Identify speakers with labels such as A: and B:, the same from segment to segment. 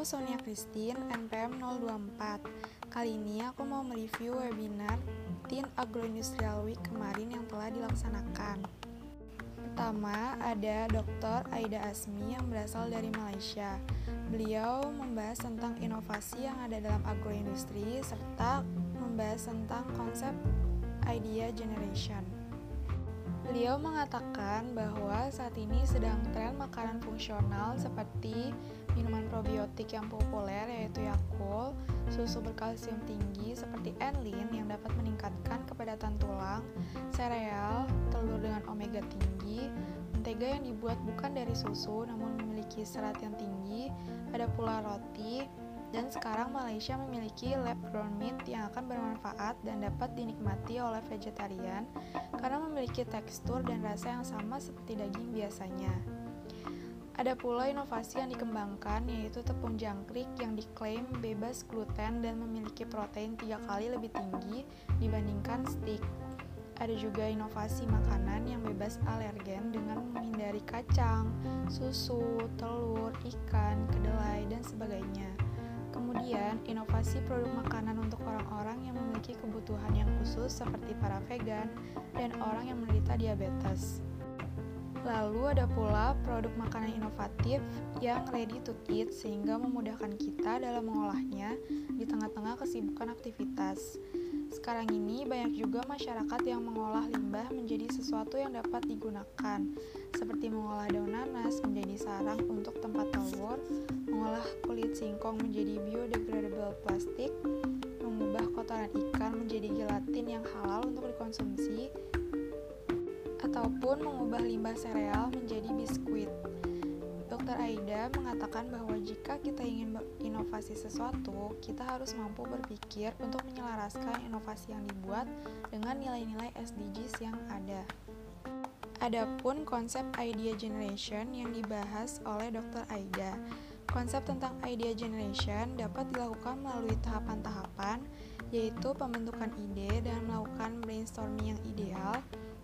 A: Sonia Christine, NPM 024. Kali ini aku mau mereview webinar Teen Agroindustrial Week kemarin yang telah dilaksanakan. Pertama, ada Dr. Aida Asmi yang berasal dari Malaysia. Beliau membahas tentang inovasi yang ada dalam agroindustri serta membahas tentang konsep idea generation. Beliau mengatakan bahwa saat ini sedang tren makanan fungsional seperti minuman probiotik yang populer yaitu Yakult, susu berkalsium tinggi seperti Enlin yang dapat meningkatkan kepadatan tulang, sereal, telur dengan omega tinggi, mentega yang dibuat bukan dari susu namun memiliki serat yang tinggi, ada pula roti, dan sekarang Malaysia memiliki lab grown meat yang akan bermanfaat dan dapat dinikmati oleh vegetarian karena memiliki tekstur dan rasa yang sama seperti daging biasanya. Ada pula inovasi yang dikembangkan yaitu tepung jangkrik yang diklaim bebas gluten dan memiliki protein tiga kali lebih tinggi dibandingkan steak. Ada juga inovasi makanan yang bebas alergen dengan menghindari kacang, susu, telur, ikan, kedelai, dan sebagainya. Kemudian, inovasi produk makanan untuk orang-orang yang memiliki kebutuhan yang khusus seperti para vegan dan orang yang menderita diabetes. Lalu ada pula produk makanan inovatif yang ready to eat sehingga memudahkan kita dalam mengolahnya di tengah-tengah kesibukan aktivitas. Sekarang ini banyak juga masyarakat yang mengolah limbah menjadi sesuatu yang dapat digunakan, seperti mengolah daun nanas menjadi sarang untuk tempat telur, mengolah kulit singkong menjadi biodegradable plastik, mengubah kotoran ikan menjadi gelatin yang halal untuk dikonsumsi, ataupun mengubah limbah sereal menjadi biskuit. Dr. Aida mengatakan bahwa jika kita ingin berinovasi sesuatu, kita harus mampu berpikir untuk menyelaraskan inovasi yang dibuat dengan nilai-nilai SDGs yang ada. Adapun konsep idea generation yang dibahas oleh Dr. Aida. Konsep tentang idea generation dapat dilakukan melalui tahapan-tahapan, yaitu pembentukan ide dan melakukan brainstorming yang ideal,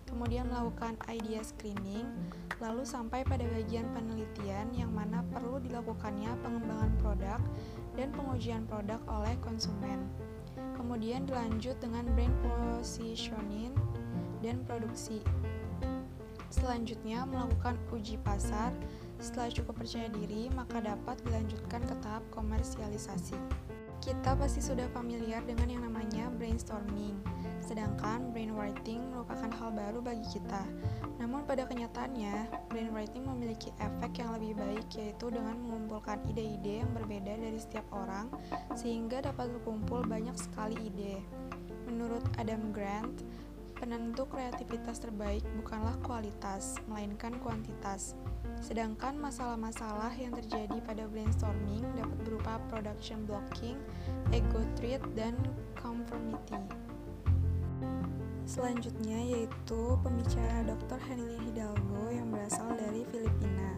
A: kemudian melakukan idea screening, lalu sampai pada bagian penelitian yang mana perlu dilakukannya pengembangan produk dan pengujian produk oleh konsumen. Kemudian dilanjut dengan brand positioning dan produksi. Selanjutnya melakukan uji pasar. Setelah cukup percaya diri, maka dapat dilanjutkan ke tahap komersialisasi. Kita pasti sudah familiar dengan yang namanya brainstorming sedangkan brainwriting merupakan hal baru bagi kita. Namun pada kenyataannya, brainwriting memiliki efek yang lebih baik yaitu dengan mengumpulkan ide-ide yang berbeda dari setiap orang sehingga dapat berkumpul banyak sekali ide. Menurut Adam Grant, penentu kreativitas terbaik bukanlah kualitas, melainkan kuantitas. Sedangkan masalah-masalah yang terjadi pada brainstorming dapat berupa production blocking, ego trip, dan conformity. Selanjutnya yaitu pembicara Dr. Henry Hidalgo yang berasal dari Filipina.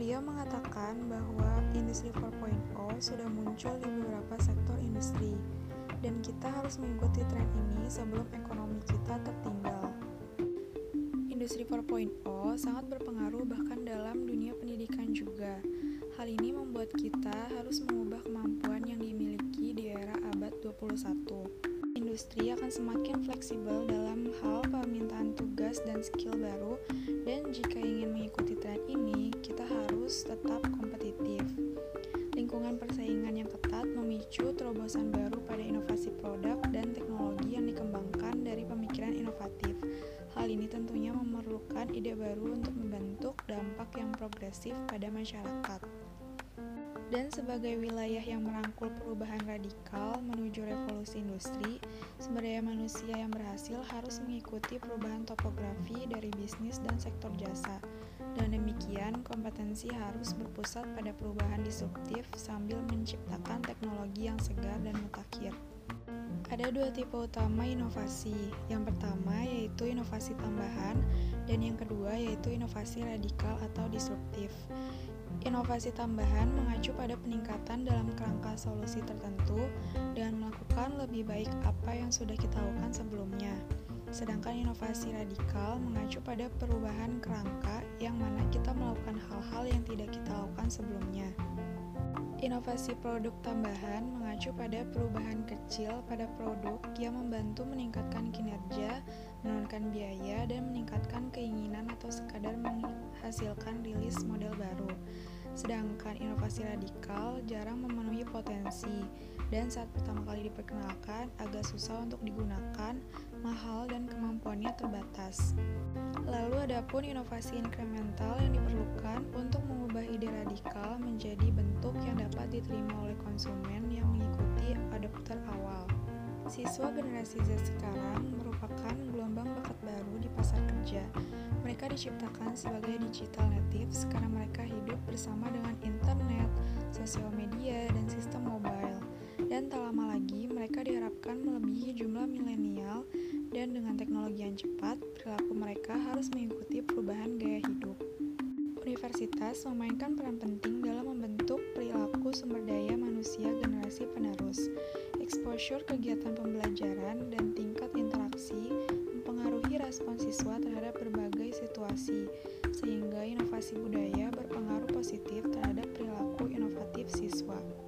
A: Beliau mengatakan bahwa industri 4.0 sudah muncul di beberapa sektor industri dan kita harus mengikuti tren ini sebelum ekonomi kita tertinggal. Industri 4.0 sangat berpengaruh bahkan dalam dunia pendidikan juga. Hal ini membuat kita harus mengubah kemampuan yang dimiliki di era abad 21 industri akan semakin fleksibel dalam hal permintaan tugas dan skill baru dan jika ingin mengikuti tren ini, kita harus tetap kompetitif. Lingkungan persaingan yang ketat memicu terobosan baru pada inovasi produk dan teknologi yang dikembangkan dari pemikiran inovatif. Hal ini tentunya memerlukan ide baru untuk membentuk dampak yang progresif pada masyarakat dan sebagai wilayah yang merangkul perubahan radikal menuju revolusi industri, sumber daya manusia yang berhasil harus mengikuti perubahan topografi dari bisnis dan sektor jasa. Dan demikian, kompetensi harus berpusat pada perubahan disruptif sambil menciptakan teknologi yang segar dan mutakhir. Ada dua tipe utama inovasi. Yang pertama yaitu inovasi tambahan, dan yang kedua yaitu inovasi radikal atau disruptif. Inovasi tambahan mengacu pada peningkatan dalam kerangka solusi tertentu dan melakukan lebih baik apa yang sudah kita lakukan sebelumnya. Sedangkan inovasi radikal mengacu pada perubahan kerangka yang mana kita melakukan hal-hal yang tidak kita lakukan sebelumnya. Inovasi produk tambahan mengacu pada perubahan kecil pada produk yang membantu meningkatkan kinerja, menurunkan biaya, dan meningkatkan keinginan atau sekadar menghasilkan rilis model baru. Sedangkan inovasi radikal jarang memenuhi potensi dan saat pertama kali diperkenalkan agak susah untuk digunakan, mahal dan kemampuannya terbatas. Lalu ada pun inovasi inkremental yang diperlukan untuk mengubah ide radikal menjadi bentuk yang dapat diterima oleh konsumen yang mengikuti adopter awal. Siswa generasi Z sekarang merupakan gelombang bakat baru di pasar kerja. Mereka diciptakan sebagai digital natives karena mereka hidup bersama dengan internet, sosial media, dan sistem mobile. Dan tak lama lagi, mereka diharapkan melebihi jumlah milenial dan dengan teknologi yang cepat, perilaku mereka harus mengikuti perubahan gaya hidup. Universitas memainkan peran penting dalam membentuk perilaku sumber daya manusia generasi penerus exposure kegiatan pembelajaran dan tingkat interaksi mempengaruhi respon siswa terhadap berbagai situasi, sehingga inovasi budaya berpengaruh positif terhadap perilaku inovatif siswa.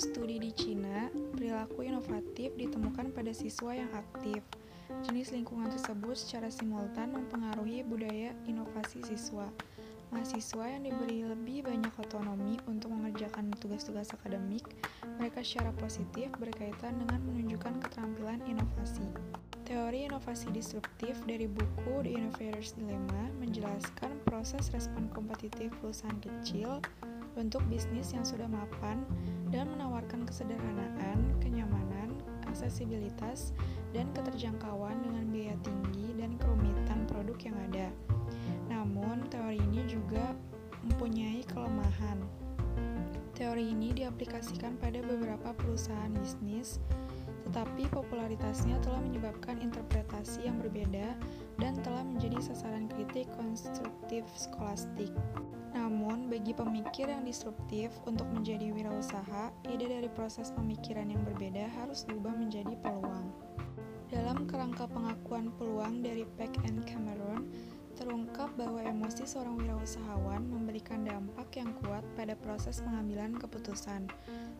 A: Studi di Cina, perilaku inovatif ditemukan pada siswa yang aktif. Jenis lingkungan tersebut secara simultan mempengaruhi budaya inovasi siswa. Mahasiswa yang diberi lebih banyak otonomi untuk mengerjakan tugas-tugas akademik, mereka secara positif berkaitan dengan menunjukkan keterampilan inovasi. Teori inovasi disruptif dari buku The Innovator's Dilemma menjelaskan proses respon kompetitif perusahaan kecil untuk bisnis yang sudah mapan dan menawarkan kesederhanaan, kenyamanan, aksesibilitas, dan keterjangkauan dengan biaya tinggi dan kerumitan produk yang ada. Namun, teori ini juga mempunyai kelemahan. Teori ini diaplikasikan pada beberapa perusahaan bisnis, tetapi popularitasnya telah menyebabkan interpretasi yang berbeda dan telah menjadi sasaran kritik konstruktif skolastik. Namun, bagi pemikir yang disruptif untuk menjadi wirausaha, ide dari proses pemikiran yang berbeda harus diubah menjadi peluang. Dalam kerangka pengakuan peluang dari Peck and Cameron, terungkap bahwa emosi seorang wirausahawan memberikan dampak yang kuat pada proses pengambilan keputusan.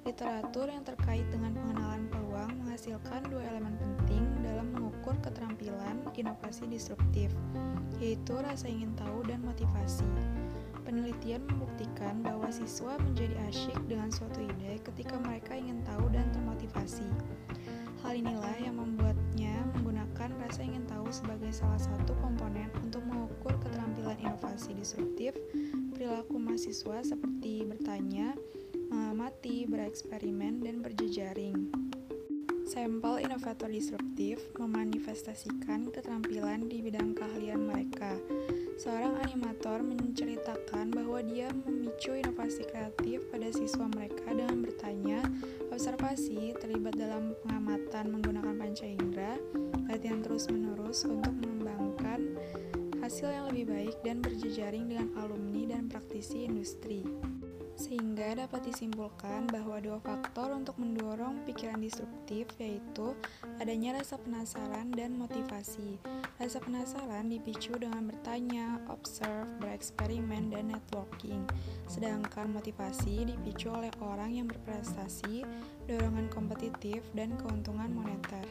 A: Literatur yang terkait dengan pengenalan peluang menghasilkan dua elemen penting dalam mengukur keterampilan inovasi disruptif, yaitu rasa ingin tahu dan motivasi. Penelitian membuktikan bahwa siswa menjadi asyik dengan suatu ide ketika mereka ingin tahu dan termotivasi. Hal inilah yang membuatnya menggunakan rasa ingin tahu sebagai salah satu komponen untuk mengukur keterampilan inovasi disruptif perilaku mahasiswa seperti bertanya, mengamati, bereksperimen, dan berjejaring. Sampel inovator disruptif memanifestasikan keterampilan di bidang keahlian mereka. Seorang animator menceritakan bahwa dia memicu inovasi kreatif pada siswa mereka dengan bertanya, observasi, terlibat dalam pengamatan menggunakan panca indera, latihan terus-menerus untuk mengembangkan hasil yang lebih baik dan berjejaring dengan alumni dan praktisi industri. Sehingga dapat disimpulkan bahwa dua faktor untuk mendorong pikiran disruptif yaitu adanya rasa penasaran dan motivasi. Rasa penasaran dipicu dengan bertanya, observe, bereksperimen, dan networking. Sedangkan motivasi dipicu oleh orang yang berprestasi, dorongan kompetitif, dan keuntungan moneter.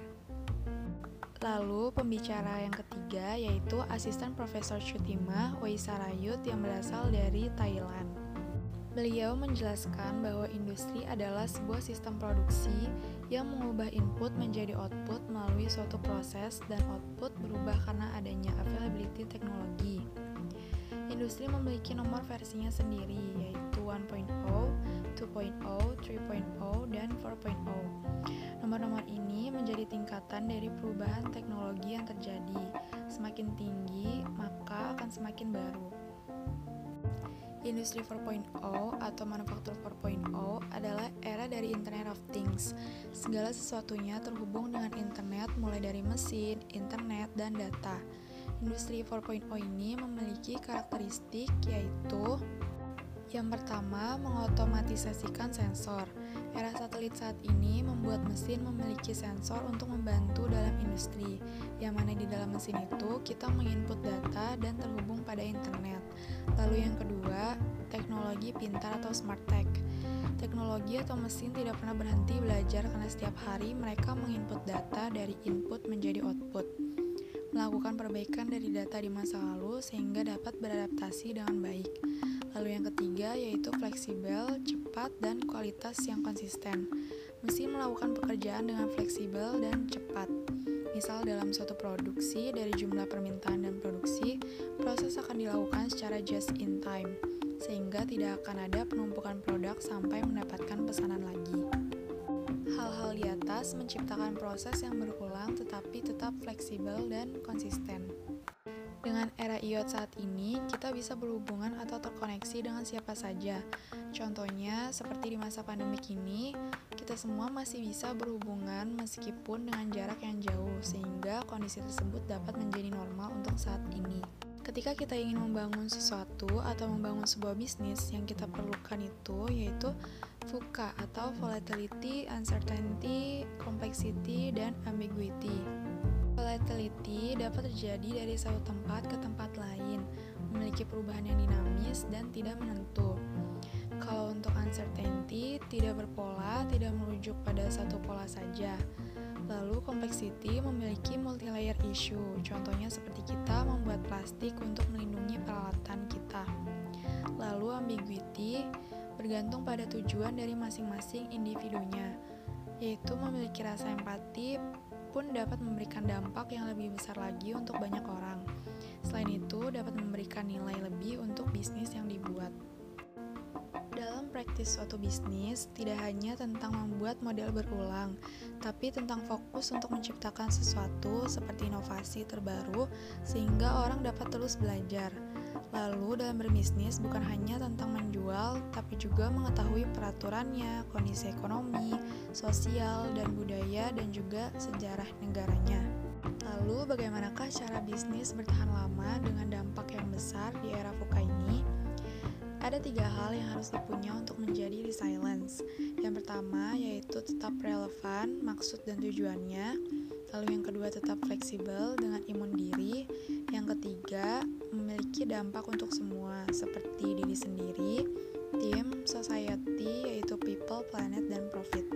A: Lalu pembicara yang ketiga yaitu asisten Profesor Chutima Waisarayut yang berasal dari Thailand. Beliau menjelaskan bahwa industri adalah sebuah sistem produksi yang mengubah input menjadi output melalui suatu proses dan output berubah karena adanya availability teknologi. Industri memiliki nomor versinya sendiri yaitu 1.0, 2.0, 3.0, dan 4.0. Nomor-nomor ini menjadi tingkatan dari perubahan teknologi yang terjadi. Semakin tinggi, maka akan semakin baru. Industri 4.0 atau manufaktur 4.0 adalah era dari Internet of Things. Segala sesuatunya terhubung dengan internet mulai dari mesin, internet, dan data. Industri 4.0 ini memiliki karakteristik yaitu yang pertama, mengotomatisasikan sensor. Era satelit saat ini membuat mesin memiliki sensor untuk membantu dalam industri, yang mana di dalam mesin itu kita menginput data dan terhubung pada internet. Lalu yang kedua, teknologi pintar atau smart tech. Teknologi atau mesin tidak pernah berhenti belajar karena setiap hari mereka menginput data dari input menjadi output. Melakukan perbaikan dari data di masa lalu sehingga dapat beradaptasi dengan baik. Lalu yang ketiga yaitu fleksibel, cepat, dan kualitas yang konsisten. Mesin melakukan pekerjaan dengan fleksibel dan cepat. Misal dalam suatu produksi, dari jumlah permintaan dan produksi, proses akan dilakukan secara just in time sehingga tidak akan ada penumpukan produk sampai mendapatkan pesanan lagi. Hal-hal di atas menciptakan proses yang berulang tetapi tetap fleksibel dan konsisten. Dengan era IoT saat ini, kita bisa berhubungan atau terkoneksi dengan siapa saja. Contohnya, seperti di masa pandemi ini, kita semua masih bisa berhubungan meskipun dengan jarak yang jauh, sehingga kondisi tersebut dapat menjadi normal untuk saat ini. Ketika kita ingin membangun sesuatu atau membangun sebuah bisnis, yang kita perlukan itu yaitu VUCA atau volatility, uncertainty, complexity, dan ambiguity. Volatility dapat terjadi dari satu tempat ke tempat lain, memiliki perubahan yang dinamis dan tidak menentu. Kalau untuk uncertainty, tidak berpola, tidak merujuk pada satu pola saja. Lalu complexity memiliki multi-layer issue, contohnya seperti kita membuat plastik untuk melindungi peralatan kita. Lalu ambiguity bergantung pada tujuan dari masing-masing individunya, yaitu memiliki rasa empati pun dapat memberikan dampak yang lebih besar lagi untuk banyak orang. Selain itu, dapat memberikan nilai lebih untuk bisnis yang dibuat. Dalam praktis suatu bisnis, tidak hanya tentang membuat model berulang, tapi tentang fokus untuk menciptakan sesuatu seperti inovasi terbaru sehingga orang dapat terus belajar. Lalu dalam berbisnis bukan hanya tentang menjual, tapi juga mengetahui peraturannya, kondisi ekonomi, sosial, dan budaya, dan juga sejarah negaranya. Lalu bagaimanakah cara bisnis bertahan lama dengan dampak yang besar di era VUCA ini? Ada tiga hal yang harus dipunya untuk menjadi resilience. Yang pertama yaitu tetap relevan maksud dan tujuannya. Lalu yang kedua tetap fleksibel dengan imun diri. Yang ketiga memiliki dampak untuk semua seperti diri sendiri, tim, society yaitu people, planet, dan profit.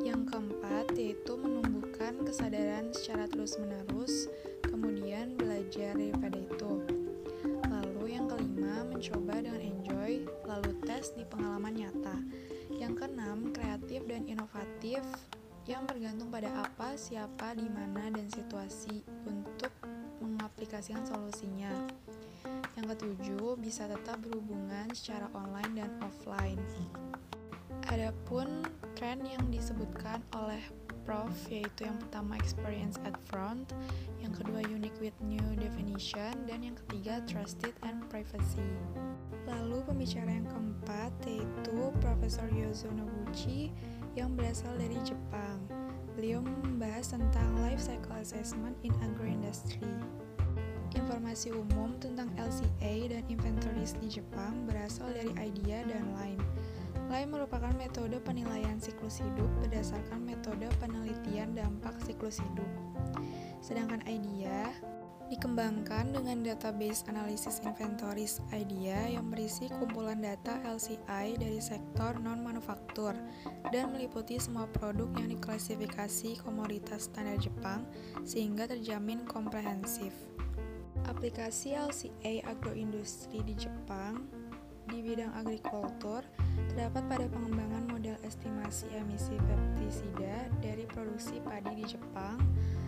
A: Yang keempat yaitu menumbuhkan kesadaran secara terus-menerus, dengan enjoy, lalu tes di pengalaman nyata. Yang keenam, kreatif dan inovatif yang bergantung pada apa, siapa, di mana, dan situasi untuk mengaplikasikan solusinya. Yang ketujuh, bisa tetap berhubungan secara online dan offline. Adapun tren yang disebutkan oleh Prof yaitu yang pertama experience at front, yang kedua unique with new definition, dan yang ketiga trusted and privacy. Lalu pembicara yang keempat yaitu Profesor Yozo Noguchi yang berasal dari Jepang. Beliau membahas tentang life cycle assessment in agroindustry. Informasi umum tentang LCA dan inventories di Jepang berasal dari IDEA dan LINE. LINE merupakan metode penilaian siklus hidup berdasarkan metode penelitian dampak siklus hidup. Sedangkan IDEA dikembangkan dengan database analisis inventories IDEA yang berisi kumpulan data LCI dari sektor non-manufaktur dan meliputi semua produk yang diklasifikasi komoditas standar Jepang sehingga terjamin komprehensif. Aplikasi LCA agroindustri di Jepang di bidang agrikultur terdapat pada pengembangan model estimasi emisi pestisida dari produksi padi di Jepang,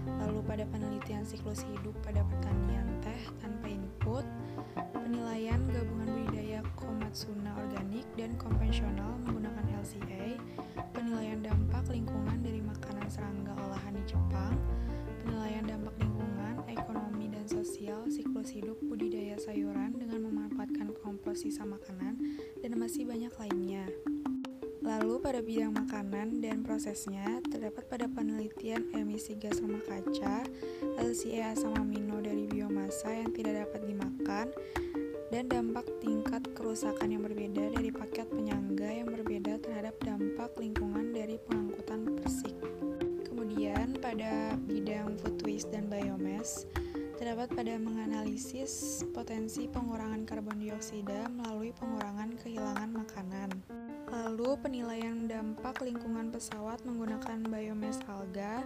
A: lalu pada penelitian siklus hidup pada pertanian teh tanpa input, penilaian gabungan budidaya komatsuna organik dan konvensional menggunakan LCA, penilaian dampak lingkungan dari makanan serangga olahan di Jepang, penilaian dampak lingkungan, ekonomi dan sosial siklus hidup budidaya sayuran dengan memanfaatkan kompos sisa makanan, dan masih banyak lainnya. Lalu pada bidang makanan dan prosesnya, terdapat pada penelitian emisi gas rumah kaca, LCA asam amino dari biomasa yang tidak dapat dimakan, dan dampak tingkat kerusakan yang berbeda dari paket penyangga yang berbeda terhadap dampak lingkungan dari pengangkutan persik. Kemudian pada bidang food waste dan biomass, terdapat pada menganalisis potensi pengurangan karbon dioksida melalui pengurangan kehilangan makanan. Lalu penilaian dampak lingkungan pesawat menggunakan biomass alga,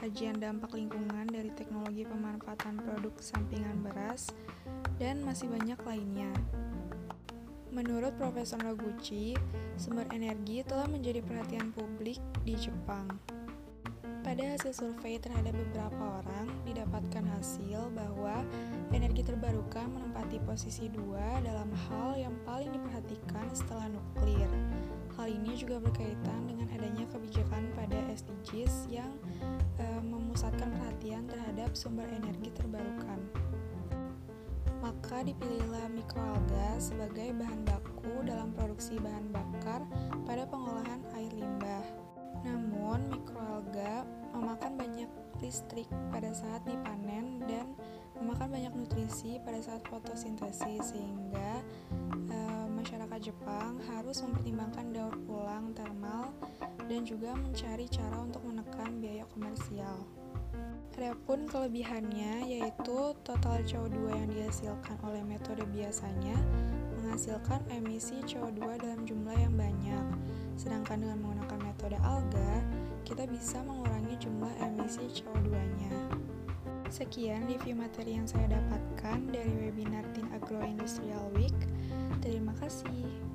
A: kajian dampak lingkungan dari teknologi pemanfaatan produk sampingan beras, dan masih banyak lainnya. Menurut Profesor Noguchi, sumber energi telah menjadi perhatian publik di Jepang. Pada hasil survei terhadap beberapa orang, didapatkan hasil bahwa energi terbarukan menempati posisi dua dalam hal yang paling diperhatikan setelah nuklir. Hal ini juga berkaitan dengan adanya kebijakan pada SDGs yang e, memusatkan perhatian terhadap sumber energi terbarukan. Maka dipilihlah mikroalga sebagai bahan baku dalam produksi bahan bakar pada pengolahan air limbah. Namun, mikroalga memakan banyak listrik pada saat dipanen dan memakan banyak nutrisi pada saat fotosintesis sehingga masyarakat Jepang harus mempertimbangkan daur ulang termal dan juga mencari cara untuk menekan biaya komersial. Adapun kelebihannya yaitu total CO2 yang dihasilkan oleh metode biasanya menghasilkan emisi CO2 dalam jumlah yang banyak. Sedangkan dengan menggunakan metode alga, kita bisa mengurangi jumlah emisi CO2-nya. Sekian review materi yang saya dapatkan dari webinar Tin Agro Industrial Week. Terima kasih.